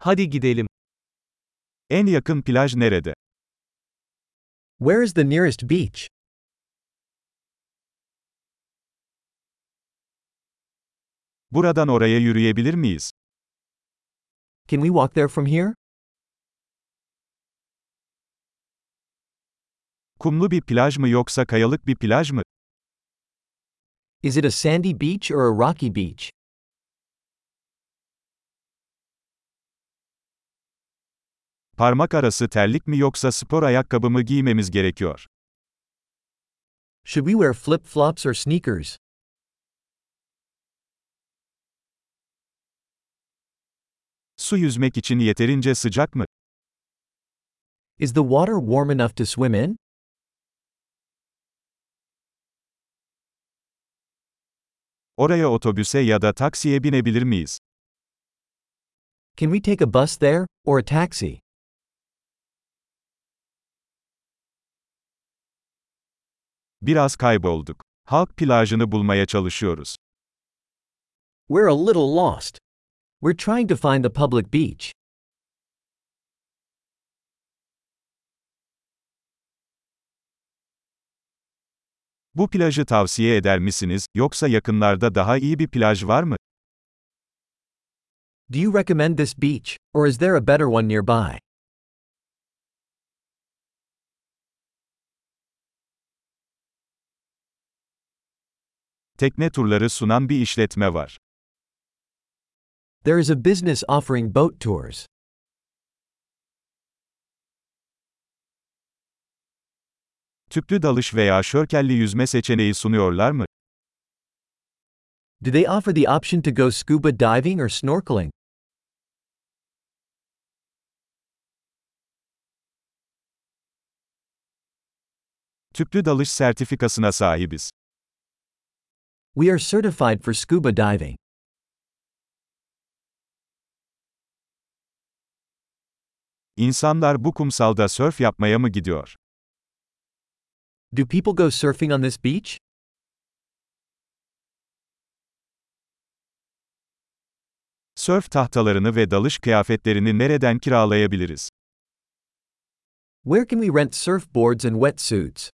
Hadi gidelim. En yakın plaj nerede? Where is the nearest beach? Buradan oraya yürüyebilir miyiz? Can we walk there from here? Kumlu bir plaj mı yoksa kayalık bir plaj mı? Is it a sandy beach or a rocky beach? Parmak arası terlik mi yoksa spor ayakkabı mı giymemiz gerekiyor? Should we wear flip flops or sneakers? Su yüzmek için yeterince sıcak mı? Is the water warm enough to swim in? Oraya otobüse ya da taksiye binebilir miyiz? Can we take a bus there, or a taxi? Biraz kaybolduk. Halk plajını bulmaya çalışıyoruz. We're a little lost. We're trying to find the public beach. Bu plajı tavsiye eder misiniz, yoksa yakınlarda daha iyi bir plaj var mı? Do you recommend this beach, or is there a better one nearby? Tekne turları sunan bir işletme var. There is a business offering boat tours. Tüplü dalış veya şörkelli yüzme seçeneği sunuyorlar mı? Do they offer the option to go scuba diving or snorkeling? Tüplü dalış sertifikasına sahibiz. We are certified for scuba diving. İnsanlar bu kumsalda sörf yapmaya mı gidiyor? Do people go surfing on this beach? Sörf tahtalarını ve dalış kıyafetlerini nereden kiralayabiliriz? Where can we rent surfboards and wetsuits?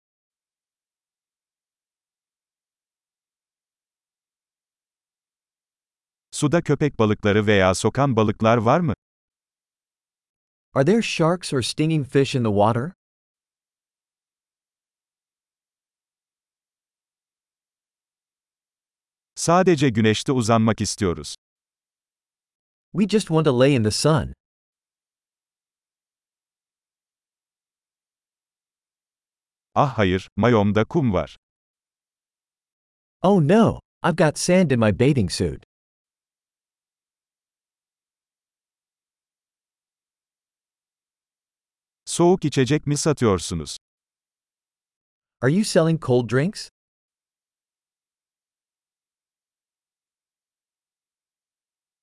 Suda köpek balıkları veya sokan balıklar var mı? Are there sharks or stinging fish in the water? Sadece güneşte uzanmak istiyoruz. We just want to lay in the sun. Ah hayır, mayomda kum var. Oh no, I've got sand in my bathing suit. Soğuk içecek mi satıyorsunuz? Are you selling cold drinks?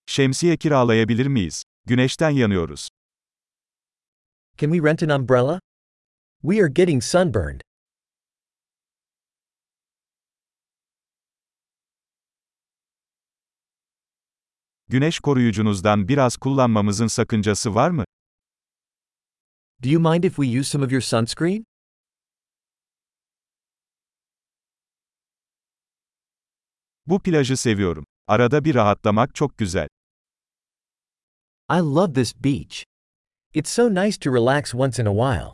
Şemsiye kiralayabilir miyiz? Güneşten yanıyoruz. Can we rent an umbrella? We are getting sunburned. Güneş koruyucunuzdan biraz kullanmamızın sakıncası var mı? Do you mind if we use some of your sunscreen? Bu plajı seviyorum. Arada bir rahatlamak çok güzel. I love this beach. It's so nice to relax once in a while.